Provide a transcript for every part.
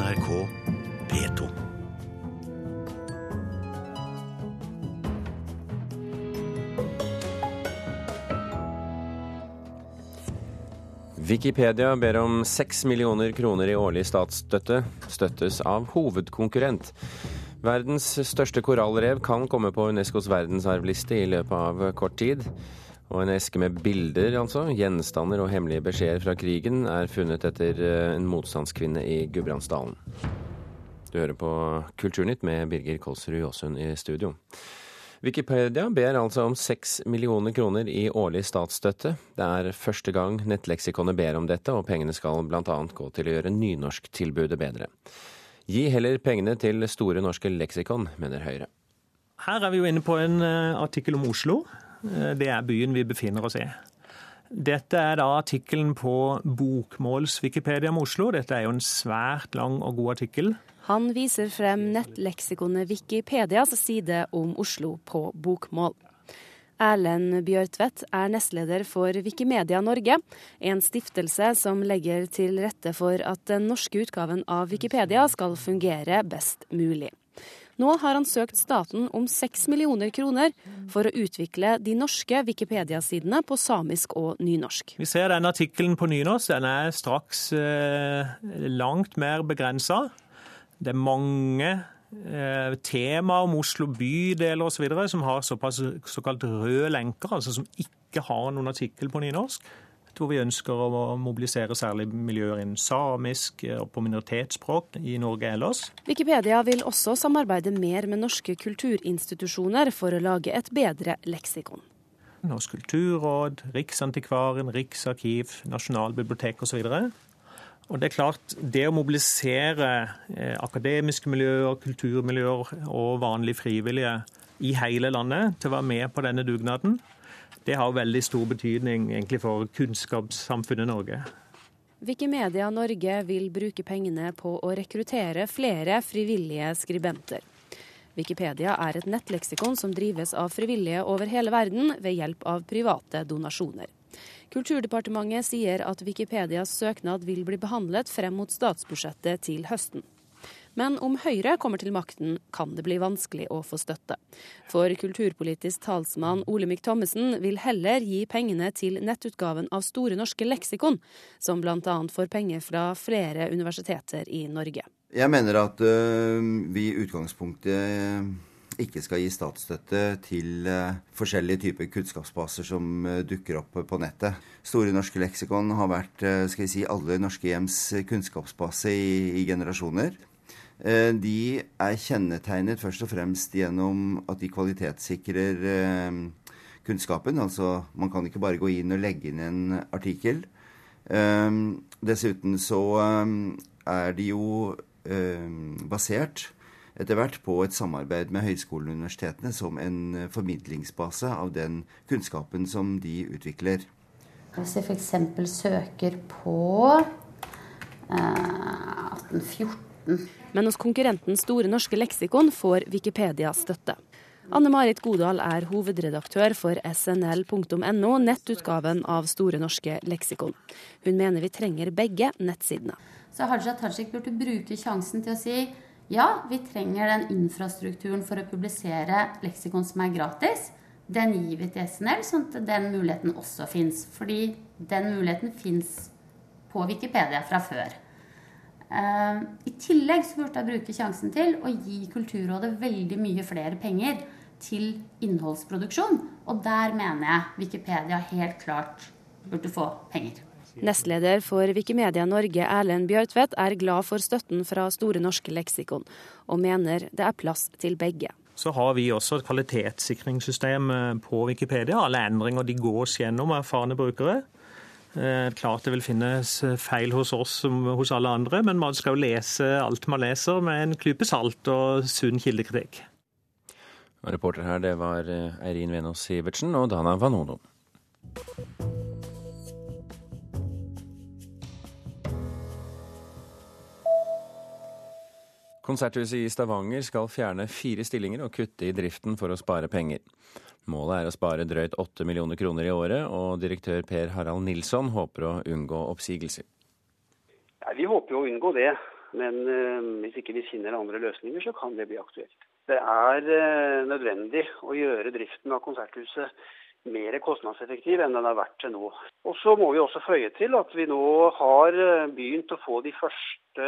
NRK P2. Wikipedia ber om seks millioner kroner i årlig statsstøtte, støttes av hovedkonkurrent. Verdens største korallrev kan komme på Unescos verdensarvliste i løpet av kort tid. Og en eske med bilder, altså, gjenstander og hemmelige beskjeder fra krigen, er funnet etter eh, en motstandskvinne i Gudbrandsdalen. Du hører på Kulturnytt med Birger Kolsrud Jåsund i studio. Wikipedia ber altså om seks millioner kroner i årlig statsstøtte. Det er første gang nettleksikonet ber om dette, og pengene skal bl.a. gå til å gjøre nynorsktilbudet bedre. Gi heller pengene til Store norske leksikon, mener Høyre. Her er vi jo inne på en eh, artikkel om Oslo. Eh, det er byen vi befinner oss i. Dette er da artikkelen på Bokmåls-Wikipedia om Oslo. Dette er jo en svært lang og god artikkel. Han viser frem nettleksikonet Wikipedias side om Oslo på bokmål. Erlend Bjørtvedt er nestleder for Wikimedia Norge, en stiftelse som legger til rette for at den norske utgaven av Wikipedia skal fungere best mulig. Nå har han søkt staten om seks millioner kroner for å utvikle de norske Wikipedia-sidene på samisk og nynorsk. Vi ser den artikkelen på nynorsk. Den er straks eh, langt mer begrensa. Det er mange eh, temaer om Oslo bydeler osv. som har såpass såkalt røde lenker, altså som ikke har noen artikkel på nynorsk hvor vi ønsker å mobilisere særlig miljøer innen samisk og på minoritetsspråk i Norge ellers. Wikipedia vil også samarbeide mer med norske kulturinstitusjoner for å lage et bedre leksikon. Norsk kulturråd, Riksantikvaren, Riksarkiv, Nasjonalbibliotek osv. Og det er klart, det å mobilisere eh, akademiske miljøer, kulturmiljøer og vanlige frivillige i hele landet til å være med på denne dugnaden, det har veldig stor betydning egentlig for kunnskapssamfunnet Norge. Wikimedia Norge vil bruke pengene på å rekruttere flere frivillige skribenter. Wikipedia er et nettleksikon som drives av frivillige over hele verden ved hjelp av private donasjoner. Kulturdepartementet sier at Wikipedias søknad vil bli behandlet frem mot statsbudsjettet til høsten. Men om Høyre kommer til makten, kan det bli vanskelig å få støtte. For kulturpolitisk talsmann Olemic Thommessen vil heller gi pengene til nettutgaven av Store norske leksikon, som bl.a. får penger fra flere universiteter i Norge. Jeg mener at uh, vi i utgangspunktet ikke skal gi statsstøtte til uh, forskjellige typer kunnskapsbaser som uh, dukker opp på nettet. Store norske leksikon har vært skal jeg si, alle norske hjems kunnskapsbase i, i generasjoner. Eh, de er kjennetegnet først og fremst gjennom at de kvalitetssikrer eh, kunnskapen. Altså man kan ikke bare gå inn og legge inn en artikkel. Eh, dessuten så er de jo basert etter hvert på et samarbeid med høyskolene og universitetene som en formidlingsbase av den kunnskapen som de utvikler. Hvis jeg f.eks. søker på 1814 men hos konkurrenten Store norske leksikon får Wikipedia støtte. Anne Marit Godal er hovedredaktør for snl.no, nettutgaven av Store norske leksikon. Hun mener vi trenger begge nettsidene. Så Haja Tajik burde bruke sjansen til å si ja, vi trenger den infrastrukturen for å publisere leksikon som er gratis. Den gir vi til SNL, sånn at den muligheten også fins. Fordi den muligheten fins på Wikipedia fra før. Uh, I tillegg så burde jeg bruke sjansen til å gi Kulturrådet veldig mye flere penger til innholdsproduksjon. Og der mener jeg Wikipedia helt klart burde få penger. Nestleder for Wikimedia Norge, Erlend Bjørtvedt, er glad for støtten fra Store norske leksikon, og mener det er plass til begge. Så har vi også et kvalitetssikringssystem eh, på Wikipedia. Alle endringer de gås gjennom av erfarne brukere. Eh, klart det vil finnes feil hos oss som hos alle andre, men man skal jo lese alt man leser med en klype salt og sunn kildekritikk. Reporter her, det var eh, Eirin Venås Sivertsen og Dana Vanono. Konserthuset i Stavanger skal fjerne fire stillinger og kutte i driften for å spare penger. Målet er å spare drøyt 8 millioner kroner i året, og direktør Per Harald Nilsson håper å unngå oppsigelser. Ja, vi håper jo å unngå det. Men hvis ikke vi finner andre løsninger, så kan det bli aktuelt. Det er nødvendig å gjøre driften av Konserthuset mer kostnadseffektiv enn den har vært til nå. Og Så må vi også føye til at vi nå har begynt å få de første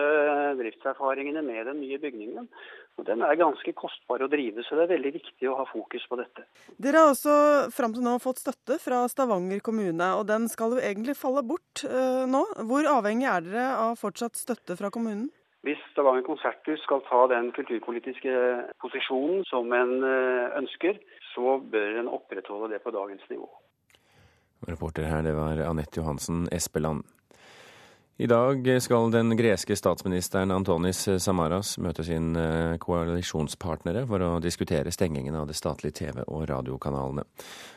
driftserfaringene med den nye bygningen. Og Den er ganske kostbar å drive, så det er veldig viktig å ha fokus på dette. Dere har også fram til nå fått støtte fra Stavanger kommune, og den skal jo egentlig falle bort uh, nå. Hvor avhengig er dere av fortsatt støtte fra kommunen? Hvis Stavanger konserthus skal ta den kulturpolitiske posisjonen som en uh, ønsker, så bør en opprettholde det på dagens nivå. Reporter her, det var Anette Johansen Espeland. I dag skal den greske statsministeren Antonis Samaras møte sine eh, koalisjonspartnere for å diskutere stengingen av de statlige TV- og radiokanalene.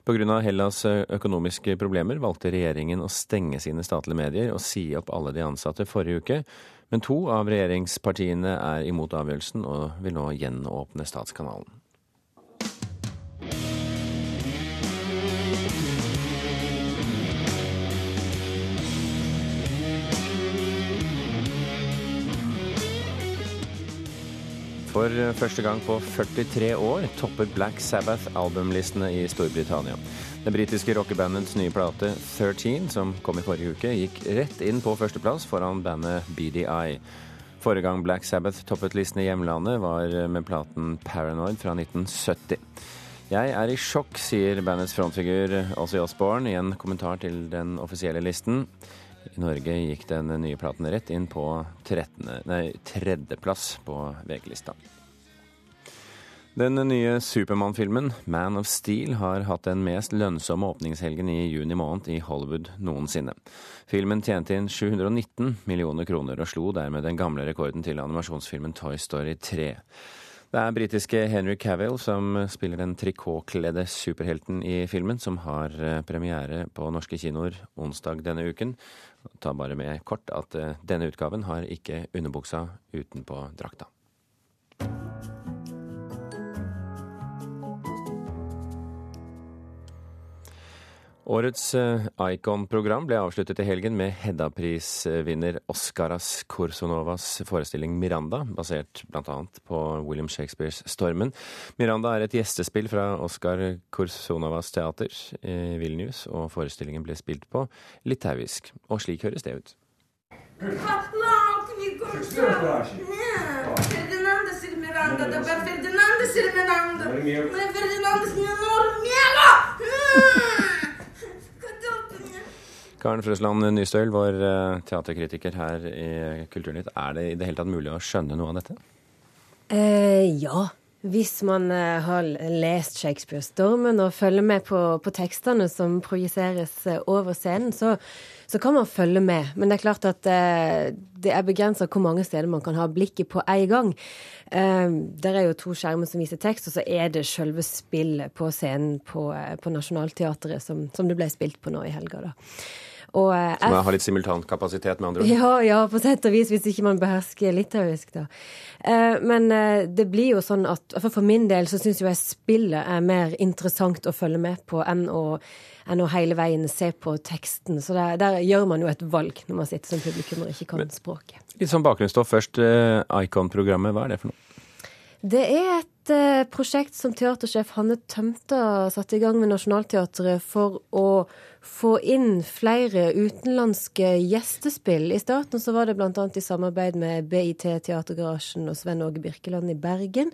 Pga. Hellas eh, økonomiske problemer valgte regjeringen å stenge sine statlige medier og si opp alle de ansatte forrige uke, men to av regjeringspartiene er imot avgjørelsen og vil nå gjenåpne statskanalen. For første gang på 43 år topper Black Sabbath albumlistene i Storbritannia. Det britiske rockebandets nye plate 13, som kom i forrige uke, gikk rett inn på førsteplass foran bandet BDI. Forrige gang Black Sabbath toppet listene i hjemlandet, var med platen Paranoid fra 1970. Jeg er i sjokk, sier bandets frontfigur Ozzy Osbourne i en kommentar til den offisielle listen. I Norge gikk den nye platen rett inn på tredjeplass på VG-lista. Den nye Supermann-filmen Man of Steel har hatt den mest lønnsomme åpningshelgen i juni måned i Hollywood noensinne. Filmen tjente inn 719 millioner kroner og slo dermed den gamle rekorden til animasjonsfilmen Toy Story 3. Det er britiske Henry Cavill som spiller den trikotkledde superhelten i filmen, som har premiere på norske kinoer onsdag denne uken. Ta bare med kort at eh, denne utgaven har ikke underbuksa utenpå drakta. Årets eh, Icon-program ble avsluttet i helgen med Hedda-prisvinner Oscaras Korsonovas forestilling Miranda, basert bl.a. på William Shakespeares Stormen. Miranda er et gjestespill fra Oskar Korsonovas teater i Vilnius, og forestillingen ble spilt på litauisk. Og slik høres det ut. Ferdinandas ir Miranda, dabar Ferdinandas ir Miranda. Ferdinandas nenori miego! Karen Frøsland Nystøl, vår eh, teaterkritiker her i Kulturnytt. Er det i det hele tatt mulig å skjønne noe av dette? Eh, ja. Hvis man eh, har lest Shakespeare-stormen og følger med på, på tekstene som projiseres eh, over scenen, så, så, kan man følge med. Men det er klart at eh, det er begrensa hvor mange steder man kan ha blikket på én gang. Eh, der er jo to skjermer som viser tekst, og så er det selve spillet på scenen på, på Nationaltheatret som, som det ble spilt på nå i helga. da. Og, eh, Så man har litt simultankapasitet, med andre ord? Ja, ja, på sett og vis, hvis ikke man behersker litauisk, da. Uh, men uh, det blir jo sånn at for min del så syns jo jeg spillet er mer interessant å følge med på enn å, enn å hele veien se på teksten. Så der, der, gjør man jo et valg når man sitter som publikum og ikke kan men, språket. Litt sånn bakgrunnsstoff først. Icon-programmet, hva er det for noe? Det er et eh, prosjekt som teatersjef Hanne Tømta satte i gang med Nationaltheatret for å få inn flere utenlandske gjestespill. I starten så var det bl.a. i samarbeid med BIT Teatergarasjen og Sven Åge Birkeland i Bergen.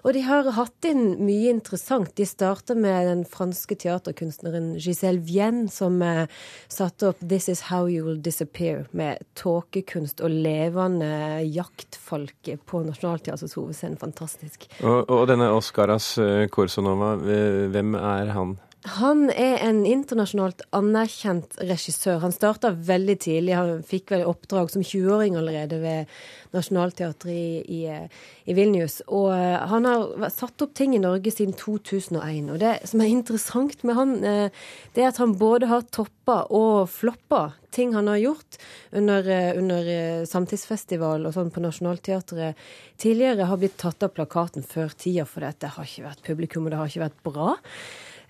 Og de har hatt inn mye interessant. De starta med den franske teaterkunstneren Giselle Vienne, som eh, satte opp 'This Is How You Will Disappear', med tåkekunst og levende jaktfolk på Nationaltheatrets hovedscene. Fantastisk. Og, og denne Oscaras Korsonova, hvem er han? Han er en internasjonalt anerkjent regissør. Han starta veldig tidlig. Han fikk vel oppdrag som 20-åring allerede ved Nationaltheatret i, i, i, Vilnius. Og eh, han har satt opp ting i Norge siden 2001. Og det som er interessant med han, eh, det er at han både har toppa og floppa ting han har gjort under, eh, under samtidsfestival og sånn på Nationaltheatret tidligere, har blitt tatt av plakaten før tida, for det har ikke vært publikum, og det har ikke vært bra.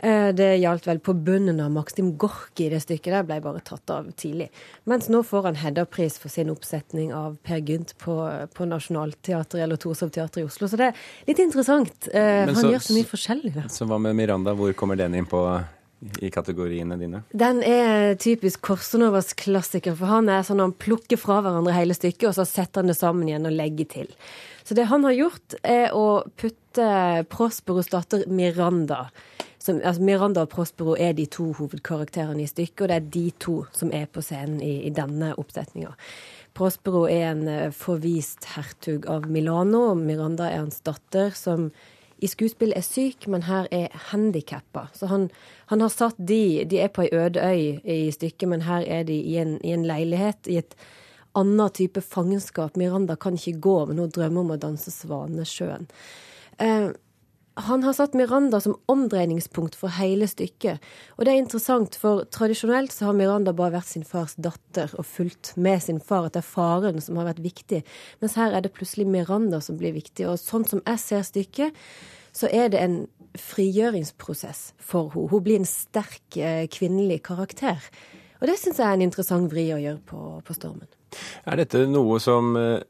Eh, det gjaldt vel på bunnen av Maxim Gorki det stykket. Der ble bare tatt av tidlig. Mens nå får han Hedda-pris for sin oppsetning av Per Gynt på, på Nationaltheatret eller Torshov teater i Oslo. Så det er litt interessant. Men han så, gjør så mye forskjellig. Da. Så hva med Miranda, hvor kommer den inn på i kategoriene dine? Den er typisk Korsonovas klassiker, for han er sånn han plukker fra hverandre hele stykket, og så setter han det sammen igjen og legger til. Så det han har gjort, er å putte Prosperos datter Miranda som, altså Miranda og Prospero er de to hovedkarakterene i stykket, og det er de to som er på scenen i, i denne oppsetninga. Prospero er en uh, forvist hertug av Milano, Miranda er hans datter, som i skuespill er syk, men her er handikappa. Så han, han, har satt de De er på ei øde øy i stykket, men her er de i en, i en leilighet, i et annet type fangenskap. Miranda kan ikke gå, men hun drømmer om å danse Svanesjøen. Uh, han har satt Miranda som omdreiningspunkt for hele stykket. Og det er interessant, for tradisjonelt så har Miranda bare vært sin fars datter og fulgt med sin far, at det er faren som har vært viktig. Mens her er det plutselig Miranda som blir viktig. Og sånn som jeg ser stykket, så er det en frigjøringsprosess for henne. Hun blir en sterk eh, kvinnelig karakter. Og det syns jeg er en interessant vri å gjøre på, på Stormen. Er dette noe som eh,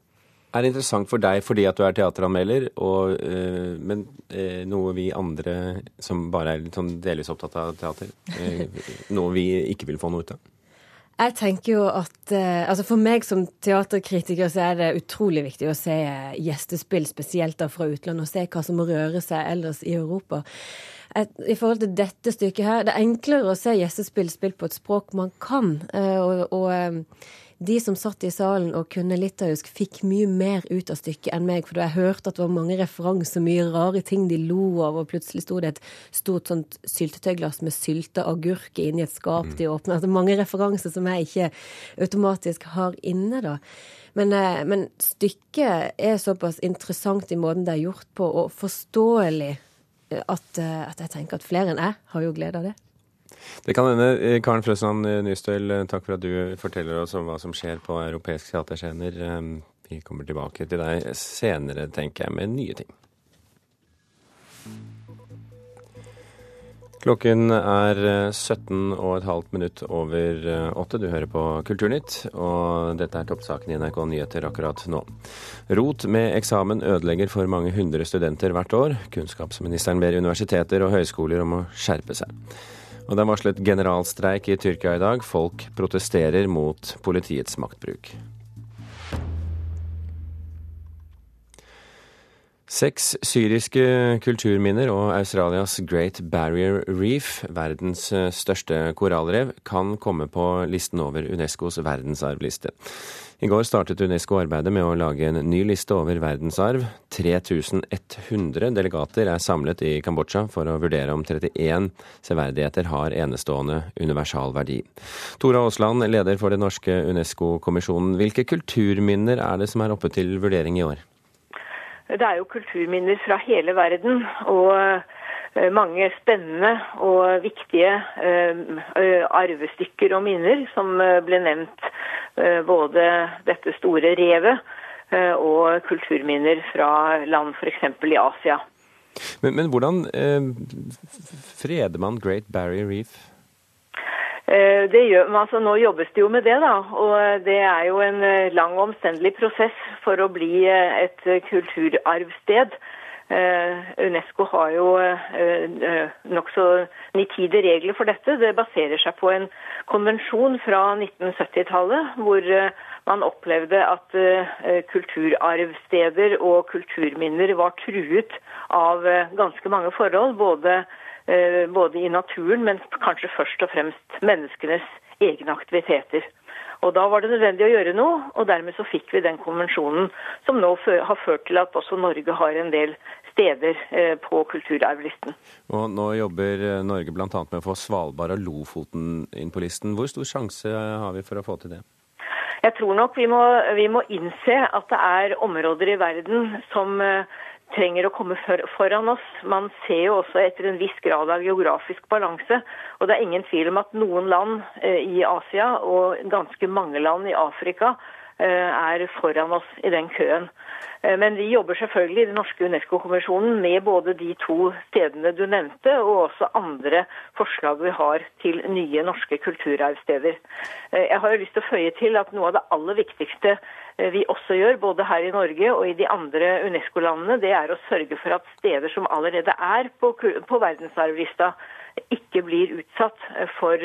er interessant for deg fordi at du er teateranmelder, og, øh, men øh, noe vi andre som bare er litt sånn delvis opptatt av teater, øh, noe vi ikke vil få noe ut av? Jeg tenker jo at altså For meg som teaterkritiker så er det utrolig viktig å se gjestespill, spesielt da fra utlandet, og se hva som må røre seg ellers i Europa. I forhold til dette stykket her, Det er enklere å se gjestespill spilt på et språk man kan. og, og de som satt i salen og kunne litauisk, fikk mye mer ut av stykket enn meg. For da jeg hørte at det var mange referanser, mye rare ting de lo av, og plutselig sto det et stort sånt syltetøyglass med sylta agurk inni et skap mm. de åpna. Altså mange referanser som jeg ikke automatisk har inne, da. Men, eh, men stykket er såpass interessant i måten det er gjort på, og forståelig eh, at, eh, at jeg tenker at flere enn jeg har jo glede av det. Det kan hende. Eh, Karen Frøsland eh, Nystøl, eh, takk for at du forteller oss om hva som skjer på europeiske teaterscener. Vi kommer tilbake til deg senere, tenker jeg, med nye ting. Klokken er 17 og et halvt minutt over åtte. Du hører på Kulturnytt, og dette er toppsaken i NRK Nyheter akkurat nå. Rot med eksamen ødelegger for mange hundre studenter hvert år. Kunnskapsministeren ber universiteter og høyskoler om å skjerpe seg. Og det er varslet generalstreik i Tyrkia i dag. Folk protesterer mot politiets maktbruk. Seks syriske kulturminner og Australias Great Barrier Reef, verdens største korallrev, kan komme på listen over Unescos verdensarvliste. I går startet Unesco arbeidet med å lage en ny liste over verdensarv. 3100 delegater er samlet i Kambodsja for å vurdere om 31 severdigheter har enestående universal verdi. Tora Aasland, leder for den norske Unesco-kommisjonen. Hvilke kulturminner er det som er oppe til vurdering i år? Det er jo kulturminner fra hele verden. og Eh, mange spennende og viktige eh, eh, arvestykker og minner som ble nevnt. Både dette store revet og kulturminner fra land f.eks. i Asia. Men, men hvordan eh, freder man Great Barrier Reef? Det gjør, altså Nå jobbes det jo med det, da. Og det er jo en lang og omstendelig prosess for å bli et kulturarvsted. Eh, Unesco har jo eh, eh, nokså nitide regler for dette. Det baserer seg på en konvensjon fra 1970-tallet hvor man opplevde at kulturarvsteder og kulturminner var truet av ganske mange forhold. Både, både i naturen, men kanskje først og fremst menneskenes egne aktiviteter. Og Da var det nødvendig å gjøre noe, og dermed så fikk vi den konvensjonen som nå har ført til at også Norge har en del steder eh, på kulturarvlisten. Og Nå jobber eh, Norge bl.a. med å få Svalbard og Lofoten inn på listen. Hvor stor sjanse har vi for å få til det? Jeg tror nok vi må, vi må innse at det er områder i verden som trenger å komme for, foran oss. Man ser jo også etter en viss grad av geografisk balanse. Og det er ingen tvil om at noen land uh, i Asia og ganske mange land i Afrika er foran oss i den køen. Eh, men vi jobber selvfølgelig i den norske Unesco-kommisjonen med både de to stedene du nevnte, og også andre forslag vi har til nye norske kulturarvsteder. Eh, jeg har jo lyst til å føye til at noe av det aller viktigste eh, vi også gjør, både her i Norge og i de andre Unesco-landene, det er å sørge for at steder som allerede er på verdensarvlista, ikke blir utsatt for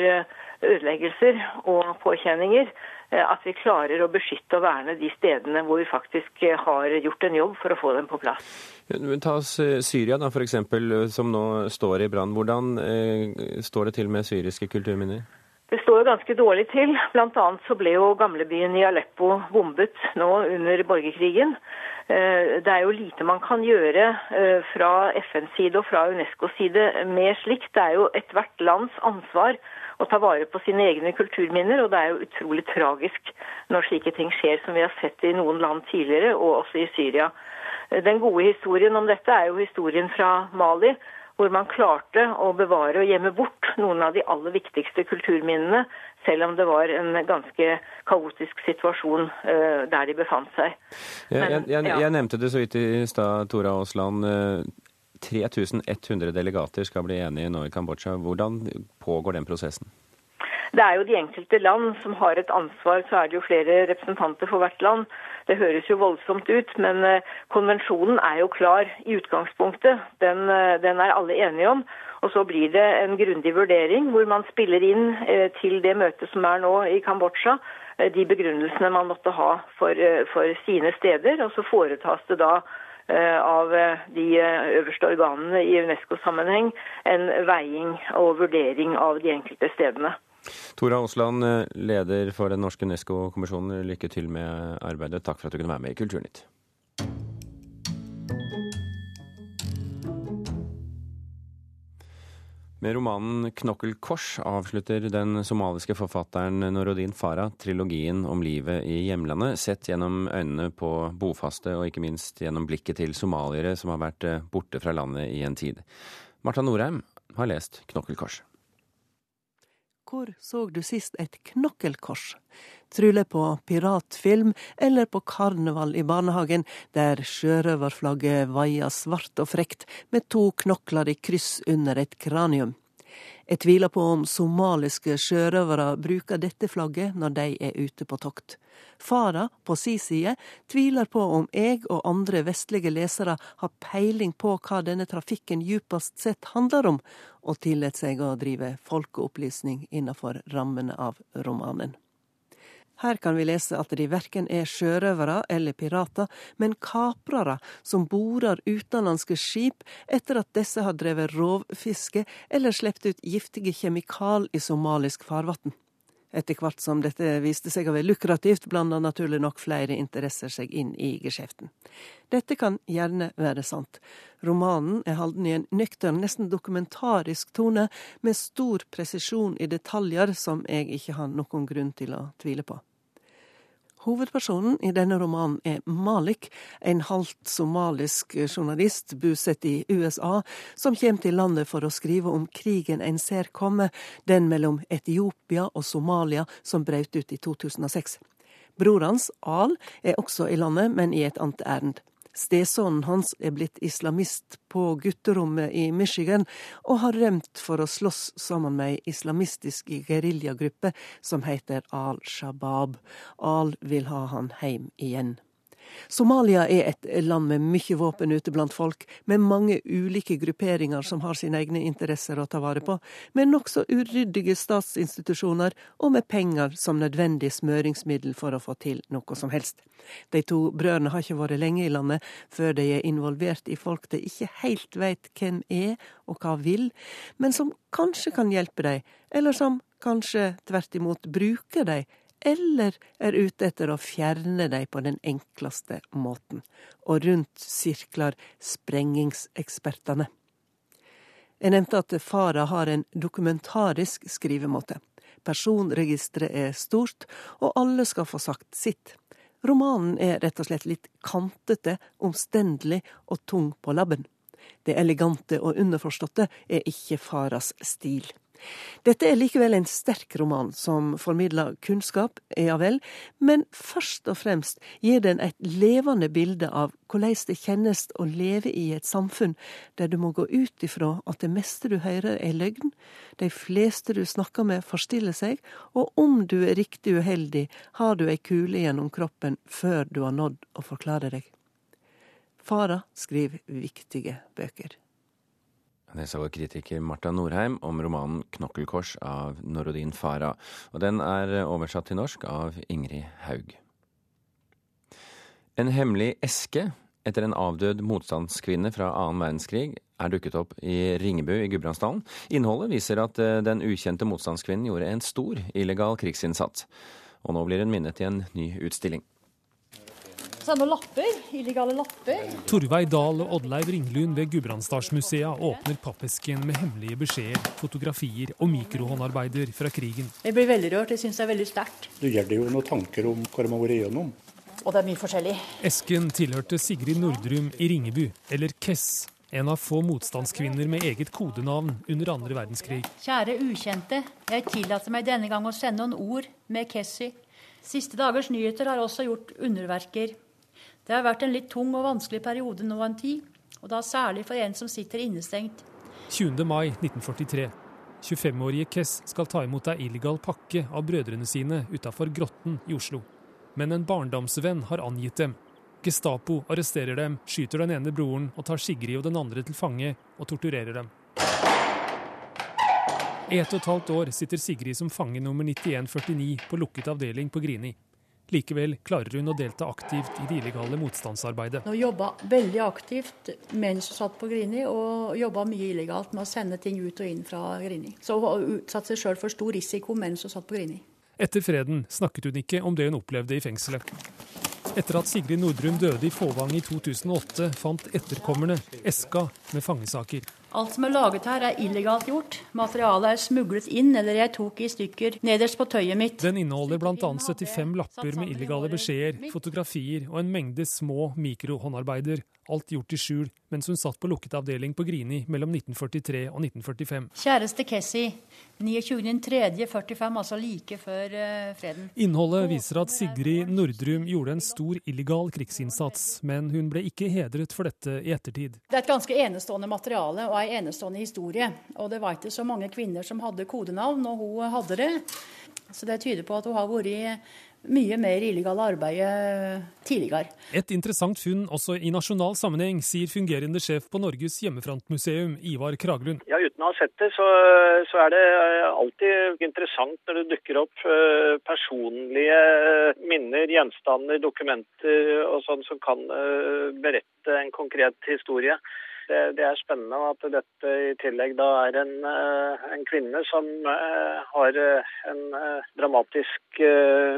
ødeleggelser og påkjenninger. Eh, at vi klarer å beskytte og verne de stedene hvor vi faktisk eh, har gjort en jobb for å få dem på plass. Ta eh, Syria, da, f.eks., som nå står i brann. Hvordan eh, står det til med syriske kulturminner? Det står ganske dårlig til. Annet så ble jo gamlebyen i Aleppo bombet nå under borgerkrigen. Det er jo lite man kan gjøre fra FNs side og fra Unescos side med slikt. Det er jo ethvert lands ansvar å ta vare på sine egne kulturminner. Og det er jo utrolig tragisk når slike ting skjer, som vi har sett i noen land tidligere, og også i Syria. Den gode historien om dette er jo historien fra Mali, hvor man klarte å bevare og gjemme bort noen av de aller viktigste kulturminnene, selv om det var en ganske kaotisk situasjon uh, der de befant seg. Men, jeg, jeg, jeg, jeg, nevnte det så vidt i stad, Tora Aasland. 3100 delegater skal bli enige nå i Kambodsja. Hvordan pågår den prosessen? Det er jo de enkelte land som har et ansvar, så er det jo flere representanter for hvert land. Det høres jo voldsomt ut, men eh, konvensjonen er jo klar i utgangspunktet. Den, eh, den er alle enige om. Og så blir det en grundig vurdering hvor man spiller inn eh, til det møtet som er nå i Kambodsja, de begrunnelsene man måtte ha for, for sine steder. Og så foretas det da av eh, de eh, øverste organene i Unesco-sammenheng en veiing og vurdering av de enkelte stedene. Tora Aasland, leder for den norske Unesco-kommisjonen, lykke til med arbeidet. Takk for at du kunne være med i Kulturnytt. Med romanen 'Knokkelkors' avslutter den somaliske forfatteren Norodin Farah trilogien om livet i hjemlandet, sett gjennom øynene på bofaste og ikke minst gjennom blikket til somaliere som har vært borte fra landet i en tid. Marta Norheim har lest 'Knokkelkors'. Hvor så du sist et knokkelkors? Trulig på piratfilm eller på karneval i barnehagen, der sjørøverflagget vaier svart og frekt med to knokler i kryss under et kranium. Jeg tviler på om somaliske sjørøvere bruker dette flagget når de er ute på tokt. Fara, på si side, tviler på om jeg og andre vestlige lesere har peiling på hva denne trafikken djupest sett handler om, og tillater seg å drive folkeopplysning innenfor rammene av romanen. Her kan vi lese at de verken er sjørøvere eller pirater, men kaprere som borer utenlandske skip etter at disse har drevet rovfiske eller sluppet ut giftige kjemikal i somalisk farvann. Etter hvert som dette viste seg å være lukrativt, blanda naturlig nok flere interesser seg inn i geskjeften. Dette kan gjerne være sant. Romanen er holden i en nøktern, nesten dokumentarisk tone, med stor presisjon i detaljer som jeg ikke har noen grunn til å tvile på. Hovedpersonen i denne romanen er Malik, en halvt somalisk journalist bosatt i USA, som kommer til landet for å skrive om krigen en ser komme, den mellom Etiopia og Somalia som brøt ut i 2006. Bror hans, Al, er også i landet, men i et annet ærend. Stesønnen hans er blitt islamist på gutterommet i Michigan, og har rømt for å slåss sammen med ei islamistisk geriljagruppe som heter Al-Shabaab. Al vil ha han heim igjen. Somalia er et land med mye våpen ute blant folk, med mange ulike grupperinger som har sine egne interesser å ta vare på, med nokså uryddige statsinstitusjoner og med penger som nødvendig smøringsmiddel for å få til noe som helst. De to brødrene har ikke vært lenge i landet før de er involvert i folk de ikke helt veit hvem er og hva vil, men som kanskje kan hjelpe dem, eller som kanskje tvert imot bruker dem eller er ute etter å fjerne dem på den enkleste måten. Og rundt sirkler sprengingsekspertene. Jeg nevnte at Fara har en dokumentarisk skrivemåte. Personregisteret er stort, og alle skal få sagt sitt. Romanen er rett og slett litt kantete, omstendelig og tung på labben. Det elegante og underforståtte er ikke Faras stil. Dette er likevel en sterk roman som formidler kunnskap, ja vel, men først og fremst gir den et levende bilde av hvordan det kjennes å leve i et samfunn der du må gå ut ifra at det meste du hører er løgn, de fleste du snakker med forstiller seg, og om du er riktig uheldig, har du ei kule gjennom kroppen før du har nådd å forklare deg. Fara skriver viktige bøker. Det sa vår kritiker Marta Norheim om romanen 'Knokkelkors' av Norodin Farah. Og den er oversatt til norsk av Ingrid Haug. En hemmelig eske etter en avdød motstandskvinne fra annen verdenskrig er dukket opp i Ringebu i Gudbrandsdalen. Innholdet viser at eh, den ukjente motstandskvinnen gjorde en stor illegal krigsinnsats. Og nå blir hun minnet i en ny utstilling. Noen lapper, illegale lapper. Torveig Dahl og Oddleiv Ringlund ved Gudbrandsdalsmuseet åpner pappesken med hemmelige beskjeder, fotografier og mikrohåndarbeider fra krigen. Jeg blir veldig rørt. Jeg syns det er veldig sterkt. Det gjelder jo noen tanker om hva de har vært igjennom. Og det er mye forskjellig. Esken tilhørte Sigrid Nordrum i Ringebu, eller Kess. En av få motstandskvinner med eget kodenavn under andre verdenskrig. Kjære ukjente. Jeg tillater meg denne gang å sende noen ord med Kessy. Siste dagers nyheter har også gjort underverker. Det har vært en litt tung og vanskelig periode nå en tid, og da særlig for en som sitter innestengt. 20. mai 1943. 25-årige Kess skal ta imot ei illegal pakke av brødrene sine utafor Grotten i Oslo. Men en barndomsvenn har angitt dem. Gestapo arresterer dem, skyter den ene broren og tar Sigrid og den andre til fange og torturerer dem. I ett og et halvt år sitter Sigrid som fange nummer 9149 på lukket avdeling på Grini. Likevel klarer hun å delta aktivt i det illegale motstandsarbeidet. Hun jobba veldig aktivt mens hun satt på Grini, og jobba mye illegalt med å sende ting ut og inn fra Grini. Så hun utsatte seg sjøl for stor risiko mens hun satt på Grini. Etter freden snakket hun ikke om det hun opplevde i fengselet. Etter at Sigrid Nordrum døde i Fåvang i 2008, fant etterkommerne eska med fangesaker. Alt som er laget her, er illegalt gjort. Materialet er smuglet inn, eller jeg tok i stykker nederst på tøyet mitt. Den inneholder bl.a. 75 lapper med illegale beskjeder, fotografier og en mengde små mikrohåndarbeider. Alt gjort i skjul mens hun satt på lukket avdeling på Grini mellom 1943 og 1945. Kjæreste Kessi, 29.3.45, altså like før uh, freden. Innholdet viser at Sigrid Nordrum gjorde en stor illegal krigsinnsats, men hun ble ikke hedret for dette i ettertid. Det er et ganske enestående materiale. og og en enestående historie. Og det var ikke så mange kvinner som hadde kodenavn, og hun hadde det. Så det tyder på at hun har vært mye mer illegale arbeid tidligere. Et interessant funn også i nasjonal sammenheng, sier fungerende sjef på Norges hjemmefrontmuseum, Ivar Kraglund. Ja, Uten å ha sett det, så, så, er det alltid interessant når det dukker opp eh, personlige minner, gjenstander, dokumenter og sånn som kan eh, berette en konkret historie det, det, er spennende at dette i tillegg da er en, eh, en kvinne som uh, har eh, en dramatisk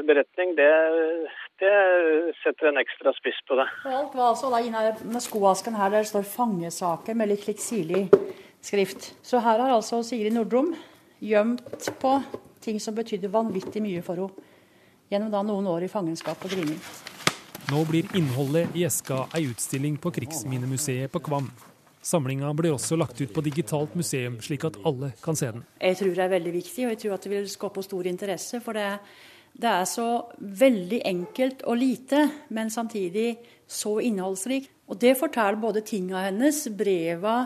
beretning. Det, det, setter en ekstra spiss på det. Alt var altså da inne med skoasken her der det står 'fangesaker' med litt litt skrift. Så her har altså Sigrid Nordrom gjemt på ting som betydde vanvittig mye for henne gjennom da noen år i fangenskap på Grini. Nå blir innholdet i eska ei utstilling på Krigsminnemuseet på Kvam. Samlinga blir også lagt ut på digitalt museum, slik at alle kan se den. Jeg tror det er veldig viktig, og jeg tror at det vil skape stor interesse. For det, det er så veldig enkelt og lite, men samtidig så innholdsrikt. Og det forteller både tinga hennes, breva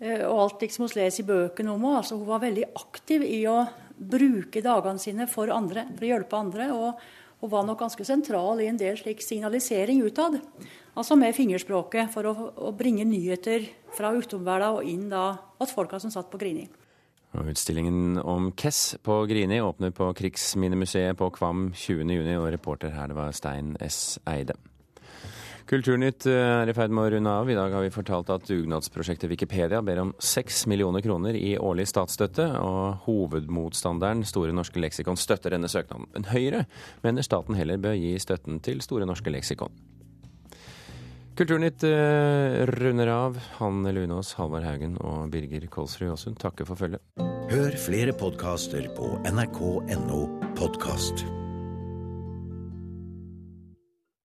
eh, og alt liksom hun leser i bøkene om henne. Altså, hun var veldig aktiv i å bruke dagene sine for andre, for å hjelpe andre. og hun var nok ganske sentral i en del slik signalisering utad. Altså med fingerspråket, for å, å bringe nyheter fra utomverden og inn da hos folka som satt på Grini. Og utstillingen om Kess på Grini åpner på Krigsminnemuseet på Kvam 20.6, og reporter her det var Stein S. Eide. Kulturnytt eh, er i ferd med å runde av. I dag har vi fortalt at dugnadsprosjektet Wikipedia ber om seks millioner kroner i årlig statsstøtte, og hovedmotstanderen Store norske leksikon støtter denne søknaden. Men Høyre mener staten heller bør gi støtten til Store norske leksikon. Kulturnytt eh, runder av. Hanne Lunås, Halvard Haugen og Birger Kolsrud Aasund takker for følget. Hør flere podkaster på nrk.no podkast.